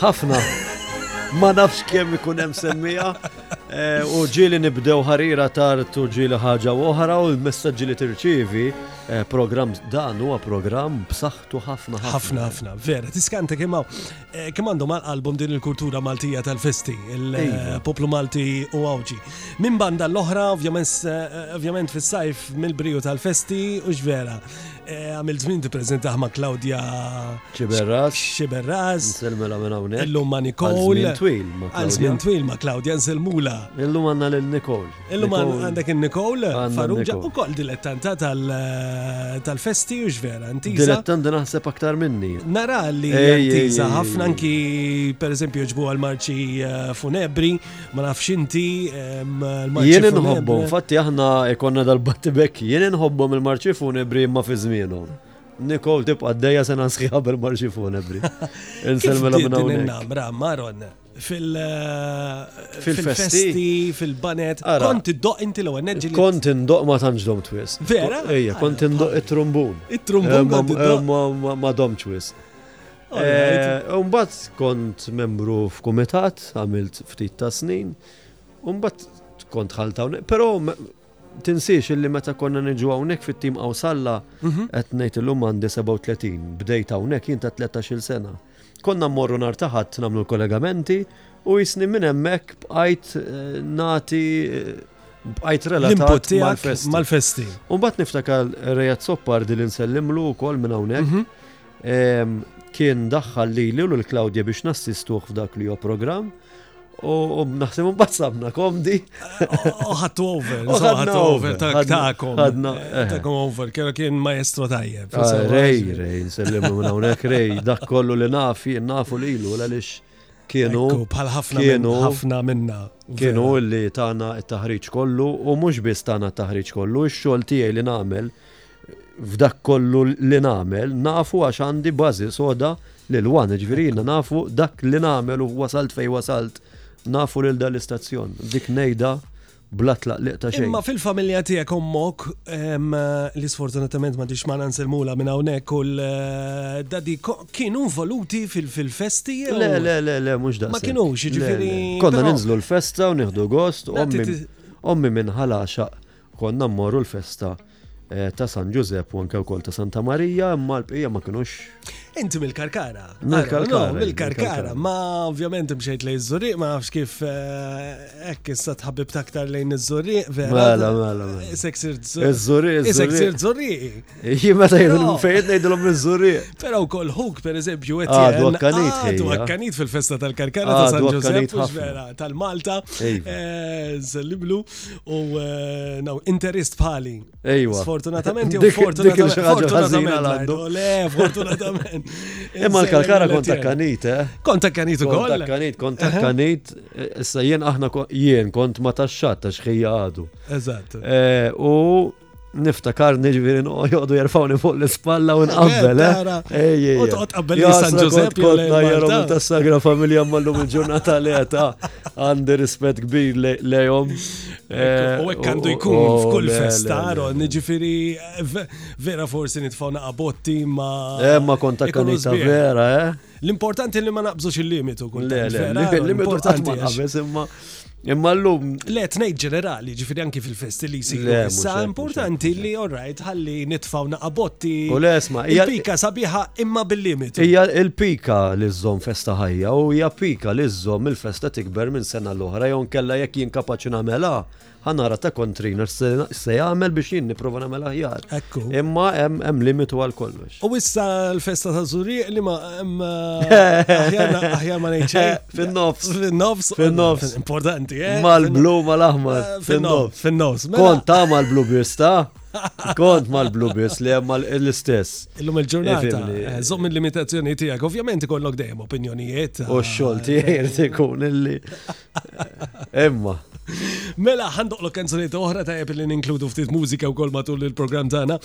Ħafna. Ma nafx kemm ikun hemm semmija. Eh, u ġili nibdew ħarira tard u ġili ħaġa oħra u l-messaġġi li tirċivi eh, programm dan huwa programm b'saħħtu ħafna ħafna ħafna vera tiskanta kemm eh, kemm għandhom għal-qalbhom din il-kultura Maltija tal-festi il-poplu iva. Malti u għawġi. Minn banda l-oħra ovvjament fis-sajf mill-briju tal-festi u x'vera. Eh, għamil żmien tippreżentah ma' Claudia Xiberras. Xiberras. Nselmela minn hawnhekk. Illum ma' Nicole. Għal twil ma' Claudia. Għal żmien twil ma' Claudia nselmula. Illum għandna lil Nicole. Illum għandek in-Nicole Farrugia ukoll dilettanta eh, tal-festi u x'vera antiża. Dilettant naħseb aktar minni. Nara li antiża ħafna anki pereżempju ġbu għal marċi eh, funebri. ma nafx inti l-marċi. Jien inħobbhom, fatti aħna ikonna dal-battibek, jien inħobbhom il-marċi funebri ma fi żmienhom. Nikol tibqa' d-dejja sena sħiħa bil-marċi funebri. Inselmela minn hawnhekk. Maron, fil-festi, fil-banet, kont id-doq inti l-ewwel neġġi. Kont indoq ma tantx dom twis. Vera? Ejja, kont indoq it-trumbun. It-trumbun. Ma domx wis. Umbat eh, kont membru f'kumitat, għamilt ftit ta' snin, umbat kont ħaltaw, pero tinsiex illi meta konna niġu hawnhekk fit-tim Awsalla mhm. qed ngħid illum għandi 37, bdejt hawnhekk jien ta' 13-il sena. Konna mmorru nar taħat nagħmlu l-kollegamenti u jisni minn hemmhekk bqajt eh, nati eh, bqajt relatat mal-festi. Mal-festi. U mbagħad niftakar Rejat Soppar li nsellimlu wkoll minn hawnhekk. Mhm. Kien daħħal lili u l-Klawdja biex nassistuh f'dak li hu programm u naħseb un bazzabna komdi. Uħat over, uħat over, ta'kom. Għadna. Eh. Ta'kom over, kera kien maestro tajjeb. Ah, rej, rej, nsellimu minna unek rej, dak kollu li nafi, nafu li ilu, l-għalix kienu. Bħal ħafna kienu. ħafna minna. Kienu li tana t-taħriġ kollu u mux biss tana t-taħriġ kollu, il-xol tijaj li namel f'dak kollu li nagħmel, nafu għax għandi bażi soda lil wan, ġifieri jiena nafu dak li nagħmel u wasalt fejn wasalt, nafu lil dan l-istazzjon. Dik ngħidha bla tlaqliq ta' xejn. Imma fil-familja tiegħek ommok li sfortunatament ma ġiex magħna nsellmula minn hawnhekk u l-dadi kienu involuti fil-festi? Le, le, le, le, mhux daqshekk. Ma kinux, jiġifieri. Konna ninżlu l-festa u nieħdu gost, ommi minn ħalaxa konna mmorru l-festa. Eh, ta' San Ġużepp u anke wkoll ta' Santa Marija, imma l-bqija ma kinux. Inti mill-Karkara. Mill-Karkara. Mill-Karkara, ma ovvjament imxejt lejn iż-żurriq, ma nafx kif eh, hekk issa tħabbib taktar lejn iż-żurriq, vera. Mela, mela, mela. Isek sir żurriq. Iż-żurriq. Isek sir żurriq. Jien meta jgħidilhom fejn ngħidilhom iż-żurriq. Però wkoll ħuk pereżempju qed jgħidu akkanit. Għadu akkanit fil-festa tal-Karkara ta' San Ġużepp, vera, tal-Malta. Eh, Zelliblu. u naw, interist bħali. Ejwa. Sfortunatament, jew fortunatament. Fortunatament, le, fortunatament. Imma l-kalkara konta kanit, eh? Konta kanit u koll. Konta kanit, konta kanit. Issa jien aħna jien kont ma taxxat ta' xħija għadu. Eżatt. Eh, u niftakarni ġviri jodu jarfawni fuq l-ispalla u nqabbel, eh? U toqgħod qabbel li San Ġużepp jew lejhom ta' sagra familja mallum il-ġurnata li ta' għandi rispett kbir lejhom. Eh, u hekk għandu jkun f'kull festa, Aaron, ġifieri vera forsi nitfgħu naqabotti ma. Eh, ma konta kanita vera, eh? L-importanti li ma naqbżux il-limitu kull Le, le, l-limitu qatt ma naqbeż imma Imma l-lum. Le, tnejt ġenerali, ġifiri anki fil-festi li jisiru. Le, sa importanti li, all right, ħalli nitfaw naqabotti. U le, esma. Il-pika sabiħa imma bil-limit. Ija il-pika li zzom festa ħajja u hija pika li zzom il-festa tikber minn sena l-oħra, jon kella jek jinkapaċi namela, ħanara ta' kontrina se jagħmel biex jien nipprova nagħmel aħjar. Ekku. Imma hemm limitu għal kollox. U issa l-festa ta' Zurieq li ma hemm eh, aħjar ma ngħid xejn. Fin-nofs. Fin-nofs. Fin-nofs. Importanti, eh? Mal-blu mal-aħmar. Eh, fin-nofs. Fin-nofs. Mela- Kont ta' mal-blu bista. Kont mal-blu bis li hemm l-istess. Illum il-ġurnata, eh, żomm il-limitazzjoni tiegħek, ovvjament ikollok dejjem opinjonijiet. U x-xogħol tiegħi ikun illi Emma. Mela, ħandoqlu kanzunetta oħra ta' li ninkludu ftit mużika u kol matul il-program tagħna.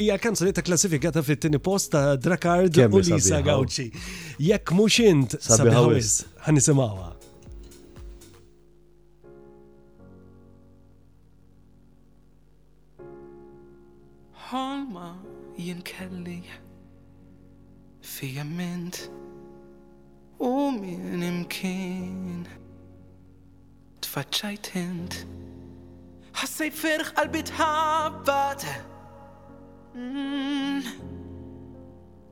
Hija kanzunetta klassifikata fit-tieni post ta' Drakard u Lisa Gawċi. Jekk mhux int sabiħawis, ħanisimgħuha. Ħolma jien kelli fija mmint u minn imkien tfaċċajt int Ħassejt ferħ qalbi tħabbat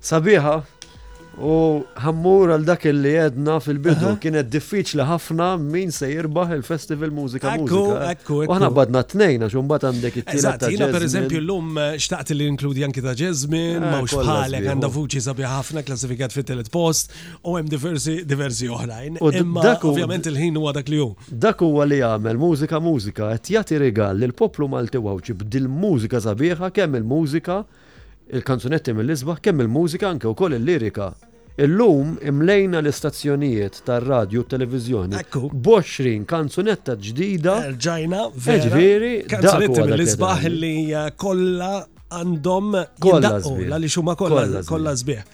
Sabiħa, u ħammur għal dak li għedna fil-bidu, kienet diffiċli ħafna min se jirbaħ il-Festival Mużika Mużika. Ekku, ekku. Aħna badna t-nejn, għax unbat għandek it-tielet. Jina per eżempju l-lum eh, xtaqt li inkludi anki ta' Jasmine, eh, ma' xħalek għanda vuċi sabiħa ħafna klassifikat fit-telet post, u hemm diversi diversi oħrajn. Imma ovvjament il-ħin huwa dak li hu. Dak huwa li għamel mużika mużika qed jagħti rigal lill-poplu Malti wawċi b'dil-mużika sabiħa kemm il-mużika. il mużika il-kanzunetti mill-isbaħ, kemm il-mużika anke wkoll il-lirika. Illum imlejna l-istazzjonijiet tar-radju u t-televiżjoni. Ekku. Boxrin kanzunetta ġdida. Ġajna, vera. Ġviri, kanzunetti mill-isbaħ li eh, kollha għandhom jindaqu, għaliex huma kollha kollha sbieħ.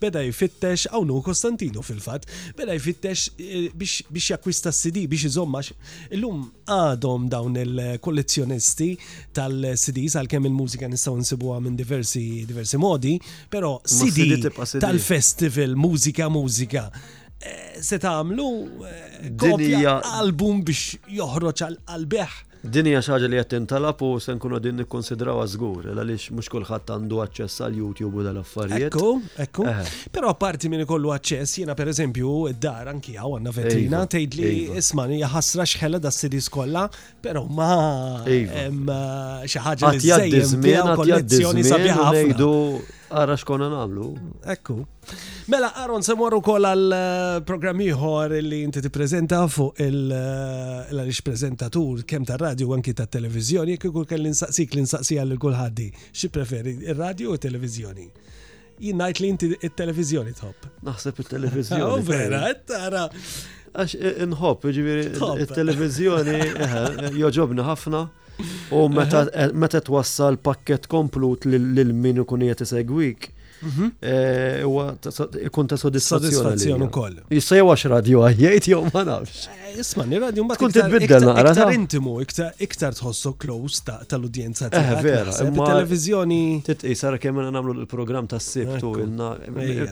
beda jfittex, hawn hu Kostantinu fil-fatt, beda jfittex eh, biex jakkwista s-CD biex iżomm għax illum għadhom dawn il-kollezzjonisti tal-CDs għalkemm il-mużika nistgħu nsibuha minn diversi diversi modi, però CD tal-festival mużika mużika eh, se tagħmlu eh, kopja album biex joħroġ għal qalbeħ. Din hija xi ħaġa li qed tintalab u se nkunu qegħdin nikkunsidrawha żgur, il għaliex mhux kulħadd għandu aċċess għal YouTube u dal-affarijiet. Ekku, ekku. Però apparti minn ikollu aċċess, jiena pereżempju d-dar anki hawn għandna vetrina iva, tgħidli iva. isma' hija ħasra xħela da sidis kollha, però ma iva. hemm eh, xi ħaġa li żejjem żmien, kollezzjoni sabiħa. Ara xkonna namlu, ekku. Mela, Aaron, se morru kol għal eh, program ieħor li inti tippreżenta fuq il-għalix eh, prezentatur kemm tar-radju u anki tat-televiżjoni, jekk ikun kelli nsaqsik li nsaqsi għal kulħaddi, xi preferi, ir-radju u t-televiżjoni? Jien ngħid li inti it-televiżjoni tħobb. Naħseb it-televiżjoni. Oh, vera, tara. Għax inħobb, ġifieri it-televiżjoni eh, joġobni ħafna. U meta eh, twassal pakket komplut lil min ikun qed isegwik, mhm. eh, huwa ikun ta' sodisfazzjoni ukoll. Jista' jew għax radju għajjejt jew ma nafx. Eh, isma' radju mbagħad tkun tibdel naqra. Iktar intimu, iktar tħossu close tal-udjenza tiegħek. Vera, televiżjoni. Titqis ara kemm nagħmlu l-programm tas-sibt u ilna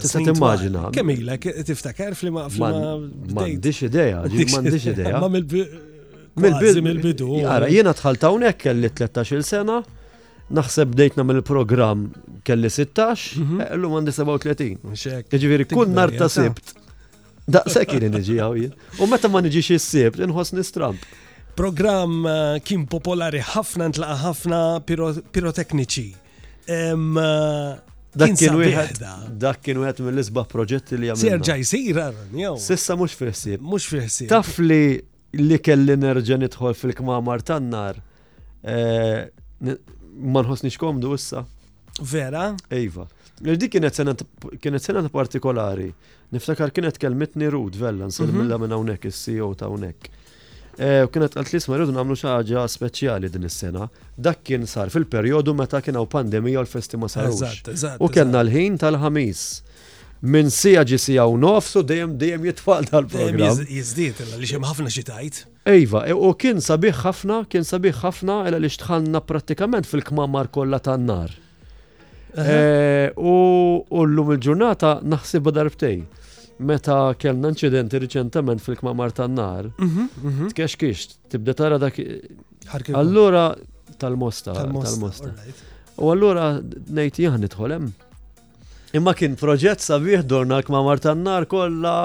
tista' timmaġina. Kemm ilek tiftakar flima flima. M'għandix idea, m'għandix idea. mill-bidu. Ara, jiena tħalt hawnhekk kelli 13-il sena, naħseb bdejt nagħmel il-programm kelli 16, mhm. eh, llum għandi 37. Jiġifieri kull nar ta' sibt. Daqshekk kien niġi hawn jien. U meta ma niġix is-sibt inħoss nistramp. Programm eh, kien popolari ħafna ntlaqa' ħafna pirotekniċi. Eh, Dak kien wieħed dak kien wieħed mill-isbaħ proġetti li għamilna. Serġa jsir għarran jew. Sissa mhux fihsib. Mhux fihsib. Taf li li kelli nerġa' nidħol fil-kmamar tan-nar eh, ma nħossniex komdu issa. Vera? Ejva. Dik kienet sena kienet sena partikolari. Niftakar kienet kelmitni Rud Vella nsilmilla mhm. minn hawnhekk is-CEO ta' hawnhekk. Eh, kienet għalt li sma rridu nagħmlu xi ħaġa speċjali din is-sena. Dak kien sar fil-perjodu meta kien hawn pandemija u l-festi ma sarux. U kellna l-ħin tal-ħamis. Minn sija ġi sija u nofs u dejjem dejjem jitfal tal-programm. Jizdit, li xem ħafna xi tajt. Ejva, e, u kien sabiħ ħafna, kien sabiħ ħafna illa li xtħanna prattikament fil-kmamar kollha tan-nar. E, u llum il-ġurnata naħsib darbtej. Meta kellna inċidenti riċentament fil-kmamar tan-nar, mhm, mhm. tkex kiex tibda tara dak. Allura tal-mosta, tal-mosta. U allura ngħid jah nidħol hemm. Imma kien proġett sabiħ dorna l-kmamar tan-nar kollha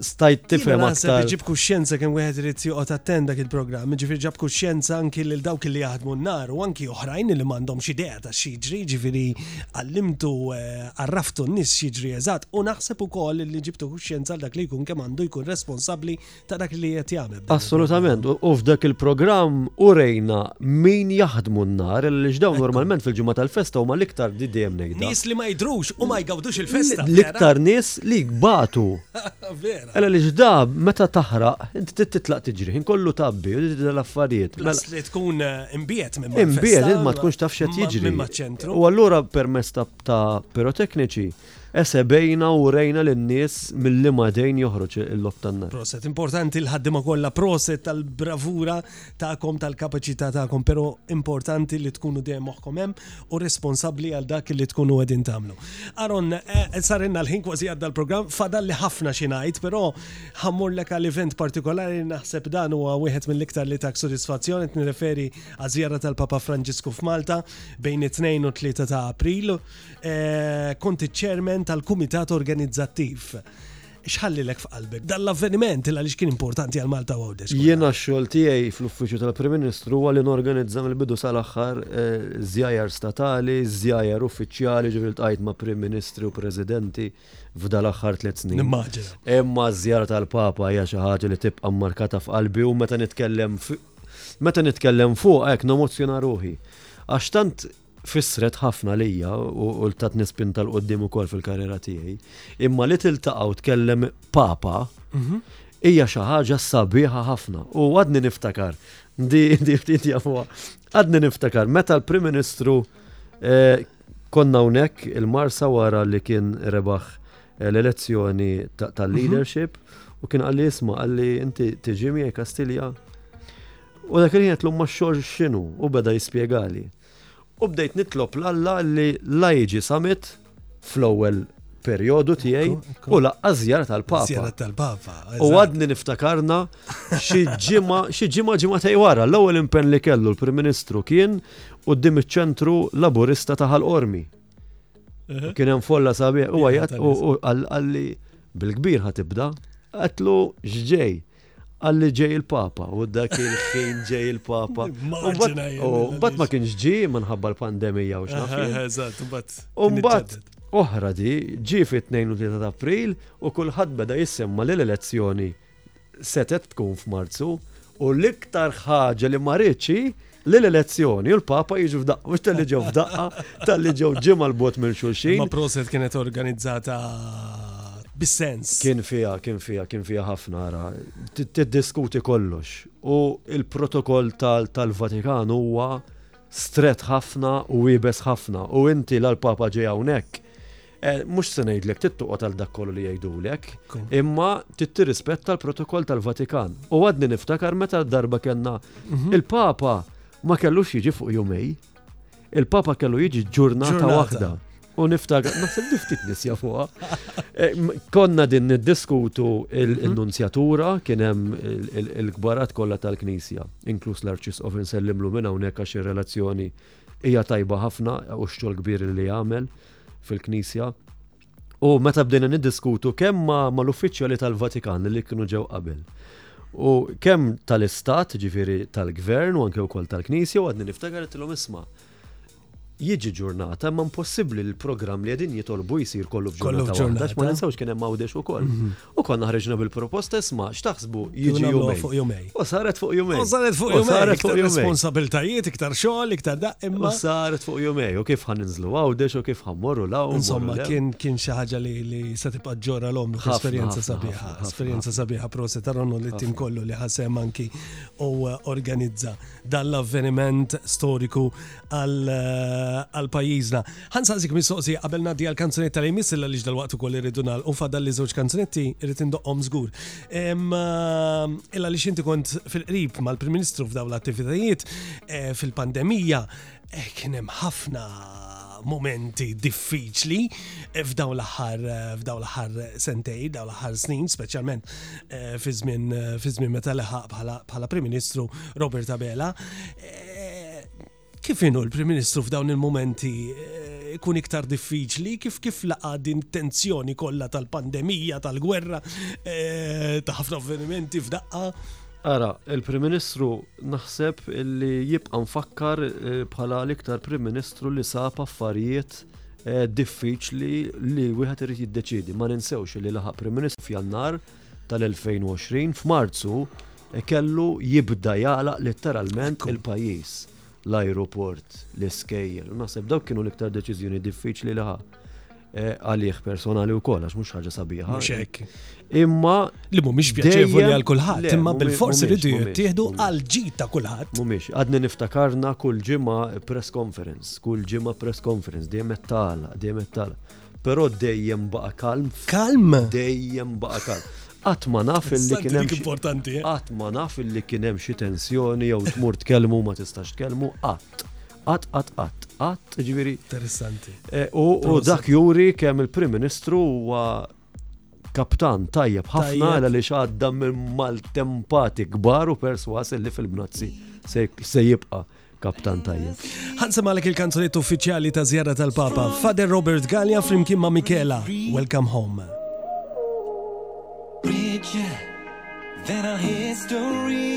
stajt tifhem aktar. Ġib kuxjenza kemm wieħed irid joqgħod attent dak il-programm, ġifieri ġab kuxjenza anki lil dawk li jaħdmu n-nar u anki oħrajn li m'għandhomx idea ta' xiġri, ġifieri għallimtu eh, għarraftu n-nies xiġri eżatt u naħseb ukoll li ġibtu kuxjenza għal dak li jkun kemm għandu jkun responsabbli ta' dak li qed jagħmel. Assolutament, u f'dak il-programm u rejna min jaħdmu n-nar li x'dawn normalment fil-ġimgħa tal-festa huma l-iktar di dejjem ngħid. Nies li ma jidrux u ma jgawdux il-festa. L-iktar nies li jbatu. Vera. Ela li x'da meta taħraq, inti titlaq tiġri, ħin kollu tabbi, l-affarijiet. Mela li tkun eh, imbiet minn Imbiet, ma tkunx taf x'qed jiġri. U allura permess ta' pirotekniċi Esebejna u urejna lin-nies minn liema dejn joħroġ il-Logħob tan-Nar. Proset, importanti l-ħaddiema kollha, proset tal-bravura tagħkom, tal-kapaċità tagħkom, pero importanti li tkunu dejjem moħħkom hemm u responsabbli għal dak li tkunu qegħdin tagħmlu. Aaron, eh, sarinna l-ħin kważi għadda l-programm, fadalli ħafna xi ngħid, però ħammurlek għal event partikolari naħseb dan huwa wieħed mill-iktar li tak sodisfazzjon qed nirreferi għażjara tal-Papa Franġisku f'Malta bejn it-2 u 3 ta' April Kont iċ-chairman tal-Kumitat Organizzattiv. X'ħallilek f'qalbek? Dan l-avveniment il għaliex kien importanti għal Malta Għawdex. Jiena x-xogħol tiegħi fl-Uffiċċju tal-Prim Ministru huwa li norganizza mill-bidu sal-aħħar żjajjar statali, żjajjar uffiċjali, ġifieri ltqajt ma' Prim Ministri u Presidenti f'dan l-aħħar tliet snin. Nimmaġina. Imma ż-żjara tal-Papa hija xi ħaġa li tibqa' mmarkata f'qalbi u meta nitkellem meta nitkellem fuqha hekk nemozzjona ruħi. Għax tant fissret ħafna lija u tatni spinta l qoddim ukoll fil-karriera tiegħi. Imma li tiltaqgħu tkellem papa mhm. hija xi ħaġa sabiħa ħafna. U għadni niftakar, di ftit jafuha, għadni niftakar meta l-Prim Ministru eh, konna hawnhekk il-Marsa wara li kien rebaħ eh, l-elezzjoni tal-leadership mhm. u kien għalli jisma għalli inti tiġi miegħi Kastilja U dak il-ħin għedtlu ma x-xogħol x'inhu u beda jispjegali. U bdejt nitlob 'l Alla li la jiġi summit fl-ewwel perjodu tiegħi u laqqas żjara tal-Papa. Żjara tal-Papa. U għadni niftakarna xi ġimgħa xi ġimgħa ġimgħatej wara l-ewwel impenn li kellu l-Prim Ministru kien quddiem iċ-ċentru Laburista ta' Ħal-Qormi. Kien hemm folla sabiħ u għajat u qalli bil-kbir ħatibda, qatlu x'ġej. Għalli ġej il-Papa u dak il-ħin ġej il-Papa. Umbat ma kienx ġi minħabba l-pandemija u xnaf. Umbat oħra di ġi fit-32 ta' April u kulħadd beda jissemma li l-elezzjoni setet tkun f'Marzu u l-iktar ħaġa li marriċi li l-elezzjoni u l-Papa jiġu f'daqqa, mhux tal-li ġew f'daqqa, tal-li ġew ġimgħa l-bot minn xulxin. Ma proset kienet organizzata bis-sens. Kien fiha, kien fiha, kien fiha ħafna ara. Tiddiskuti kollox. U il-protokoll tal-Vatikan huwa stret ħafna u wiebes ħafna. U inti l-Papa ġej hawnhekk Eh, mhux se ngħidlek tittuqgħod għal dak kollu li jgħidulek, imma tittirrispetta l-protokoll tal-Vatikan. U għadni niftakar meta darba kellna mhm. il-Papa ma kellux jiġi fuq jumej, il-Papa kellu jiġi ġurnata waħda. U niftakar, naħseb niftit nisja fuqa. Eh, konna din niddiskutu mhm. il-nunzjatura kien hemm il-kbarat kollha tal-Knisja, inkluż l-Arċis of insellimlu minn hawnhekk għax ir-relazzjoni hija tajba ħafna u x-xogħol kbir li jagħmel fil-Knisja. U meta bdejna niddiskutu kemm ma, ma l-uffiċjali tal-Vatikan li kienu ġew qabel. U kemm tal-istat, ġifiri tal-gvern u anke wkoll tal-knisja, u għadni niftakar għattilhom isma. Jiġi ġurnata, ma impossibbli l-programm li għedin jitolbu jisir kollu f'ġurnata. Kollu f'ġurnata. Ma ninsawx kien hemm għawdex ukoll. Mhm. U konna ħriġna bil-proposta isma' x'taħsbu jiġi jumejn. U saret fuq jumejn. U saret fuq jumejn. Saret fuq jumejn. Responsabiltajiet, iktar xogħol, iktar daqq imma. U saret fuq jumejn. U kif ħa ninżlu Għawdex u kif ħa mmorru l-hawn. Insomma, kien xi ħaġa li se tibqa' ġġorra l-għomru. Esperjenza sabiħa. Esperjenza sabiħa proset għal Ronnu li tim kollu li ħa sehem anki u organizza. dan l-avveniment storiku għal pajjiżna. Ħan saqsik mistoqsija qabel ngħaddi għal kanzunetta li jmiss illa li dal-waqt ukoll irridu nagħlqu fadal li żewġ kanzunetti irrid indoqqhom żgur. Eh, illa li xinti kont fil-qrib mal-Prim Ministru f'dawn l-attivitajiet eh, fil-pandemija Eh, kien hemm ħafna momenti diffiċli eh, f'dawn l-aħħar eh, f'dawn l-aħħar sentej, dawn l-aħħar snin, speċjalment fi żmien fi żmien meta leħaq bħala Prim Ministru Robert Abela. Kif inhu l-Prim Ministru f'dawn il-momenti ikun iktar diffiċli kif kif laqa din tensjoni kollha tal-pandemija, tal-gwerra, eh, ta' ħafna avvenimenti f'daqqa. Ara, il-Prim Ministru Naħseb li jibqa' mfakkar bħala l-iktar Prim Ministru li sab affarijiet diffiċli li wieħed irid jiddeċiedi. Ma ninsewx li laħaq Prim Ministru f'Jannar tal-2020, f'Marzu kellu jibda jagħlaq litteralment il-pajjiż, l-ajruport, l-iskejjel, u naħseb dawk kienu l-iktar deċiżjoni diffiċli li ħa. għalih personali wkoll għax mhux ħaġa sabiħa. Mhux hekk. Imma li mhumiex pjaċevoli għal kulħadd, imma bil-fors iridu jittieħdu għal ġid ta' kulħadd. Mhumiex, għadni niftakarna kull ġimgħa press conference, kull ġimgħa press conference, dejjem qed tala, dejjem qed tala. Però dejjem baqa' kalm. Kalm? Dejjem baqa' kalm. Qatt ma naf illi kien hemm importanti. Eh? Qatt ma naf illi kien hemm xi tensjoni jew tmur tkellmu ma tistax tkellmu qatt. Qatt, qatt, qatt, qatt, ġviri. Interessanti. Eh, u dak juri kemm il-Prim Ministru huwa kaptan tajjeb ħafna għala li xadda minn maltempati kbar u perswas li fil-bnazzi se jibqa kaptan tajjeb. Ħansem għalek il-kanzunet uffiċjali ta' zjara tal-Papa, Father Robert Gallia flimkien ma' Michela, Welcome Home. Bridget, then our history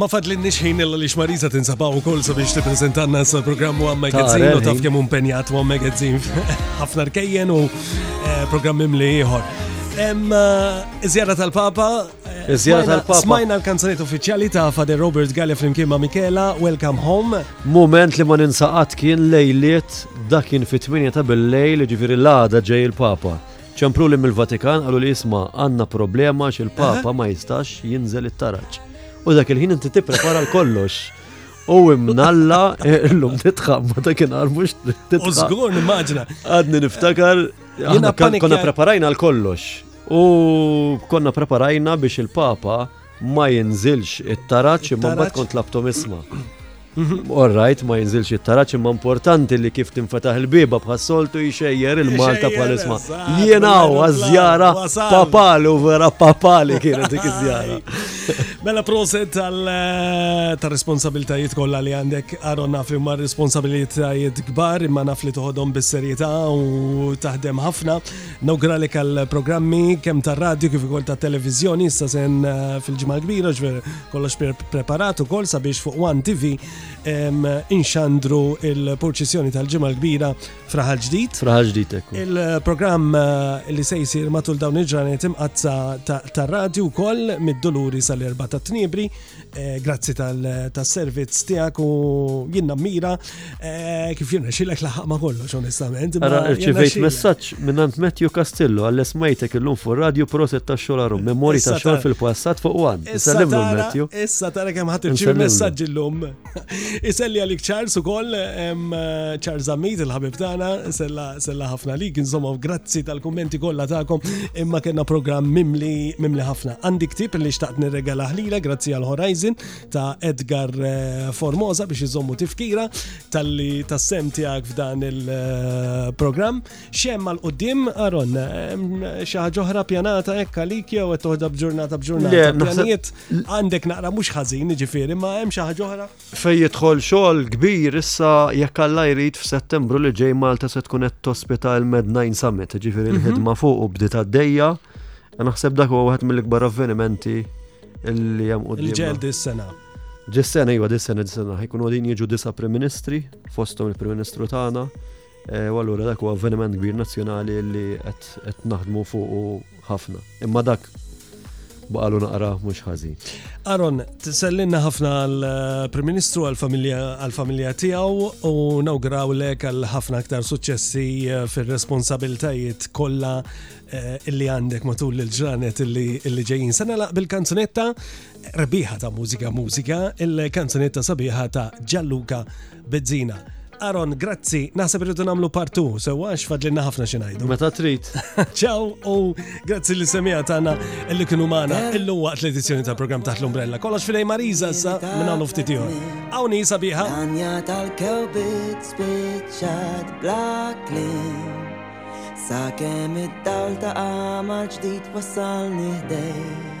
Ma fadli nixħin illa li xmariza tinsabaw u kol sabiex ti prezentanna sa programm u għam-magazin u taf kem unpenjat u għam-magazin ħafna rkejjen u eh, programm imli iħor. Em, eh, zjara tal-Papa, Iżjara tal-Papa. Smajna l-kanzuniet uffiċjali ta' Fader Robert Galli flimkien ma' Michela, Welcome Home. Moment li ma ninsaqat kien lejliet dakin fit-8 ta' bil-lejl ġifiri l-għada ġej il-Papa. ċemplu li mill-Vatikan għallu li jisma għanna problema xil papa ma jistax jinżel it-taraċ. U dak il-ħin inti tipprepara l-kollox. U imnalla l-lum titħam ma dak inqar mux titħam. U zgur nimmaġina. Għadni niftakar, konna preparajna l-kollox. U konna preparajna biex il-Papa ma jinżilx it-taraċ imma mbagħad kont labtom isma. All right, ma jinżilx it-taraċ imma importanti li kif tinfetaħ il-biba bħas soltu jxejjer il-Malta bħal isma. Jiena għażjara papali u vera papali kienet dik iż-żjara. Mela proset tal eh, responsabiltajiet kollha li għandek Aaron naf li ma responsabilitajiet kbar imma naf li toħodhom bis-serjetà u taħdem ħafna Nawguralek għall-programmi kemm tar-radju kif ukoll ta' televiżjoni issa sen eh, fil-ġimgħa kbira ġver kollox preparat ukoll sabiex fuq One TV inxandru il-purċissjoni tal-ġimgħa kbira fraħal ġdid. Fraħal ġdid ekku. Il-programm eh, li se jsir matul dawn il-ġranet imqazza tar-radju wkoll mid-Duluri sal-erba ta' Tniebri. Eh, grazzi tal-servizz tijak u jinna mira eh, kif jinna xilek laħaq ma kollox, onestament. Għara, rċivejt messaċ minnant Matthew Castillo għall smajtek il-lum fu radio proset ta' xolarum, memori ta' xol fil-passat fuq għan. Issa tara kem ħat irċivi messaċ il-lum. Iselli għalik Charles u koll, Charles Ammit, il-ħabib tana, sella ħafna li, insomma, grazzi tal-kommenti kolla ta'kom, imma kena program mimli, mimli ħafna. Għandi ktib li xtaqt nirregala ħlila, grazzi għal Horizon ta' Edgar eh, Formosa biex iżommu tifkira tal-li tas-sem tijak f'dan il-program. Eh, Xem għal qoddim, Aaron, xaħġa oħra pjanata ekka li jew qed toħda b'ġurnata b'ġurnata. Pjanijiet għandek naqra mhux ħażin, ġifieri, ma hemm xi ħaġa oħra. Fejn jidħol xogħol kbir issa jekk Alla jrid f'Settembru li ġej Malta se tkun qed tospita l-Med9 Summit, ġifieri mhm. l-ħidma fuq u bdiet għaddejja. Naħseb dak huwa wieħed mill-ikbar avvenimenti li hemm qudiem. Il-ġel dis-sena. Ġis-sena iva dis-sena dis-sena ħajkun għodin jiġu disa' Prim Ministri, fosthom il-Prim Ministru tagħna. Eh, u allura dak huwa avveniment kbir nazzjonali li qed naħdmu fuqu ħafna. Imma dak baqalu naqra mhux ħażin. Aron, tsellinna ħafna għall-Prim eh, Ministru għall-familja tiegħu u nawgraw lek għal ħafna aktar suċċessi eh, fir-responsabiltajiet kollha illi għandek matul il-ġranet illi ġejjin. Sena laq bil-kanzunetta rebiħa ta' mużika mużika, il-kanzunetta sabiħa ta' Ġalluka Bizzina. Aaron, grazzi, naħseb irridu namlu partu, sewa għax fadlinna ħafna xi ngħidu. Meta trid. Ciao u grazzi li semija tagħna li kienu magħna illum waqt l-edizzjoni tal-programm taħt l-umbrella. Kollox filej Marisa sa minn hawn ftit ieħor. Hawn sabiħa. Għanja tal-kewbit spiċċat blaklim. Sa kemm id-dawl ta' għamal ġdid wassalni ħdejk.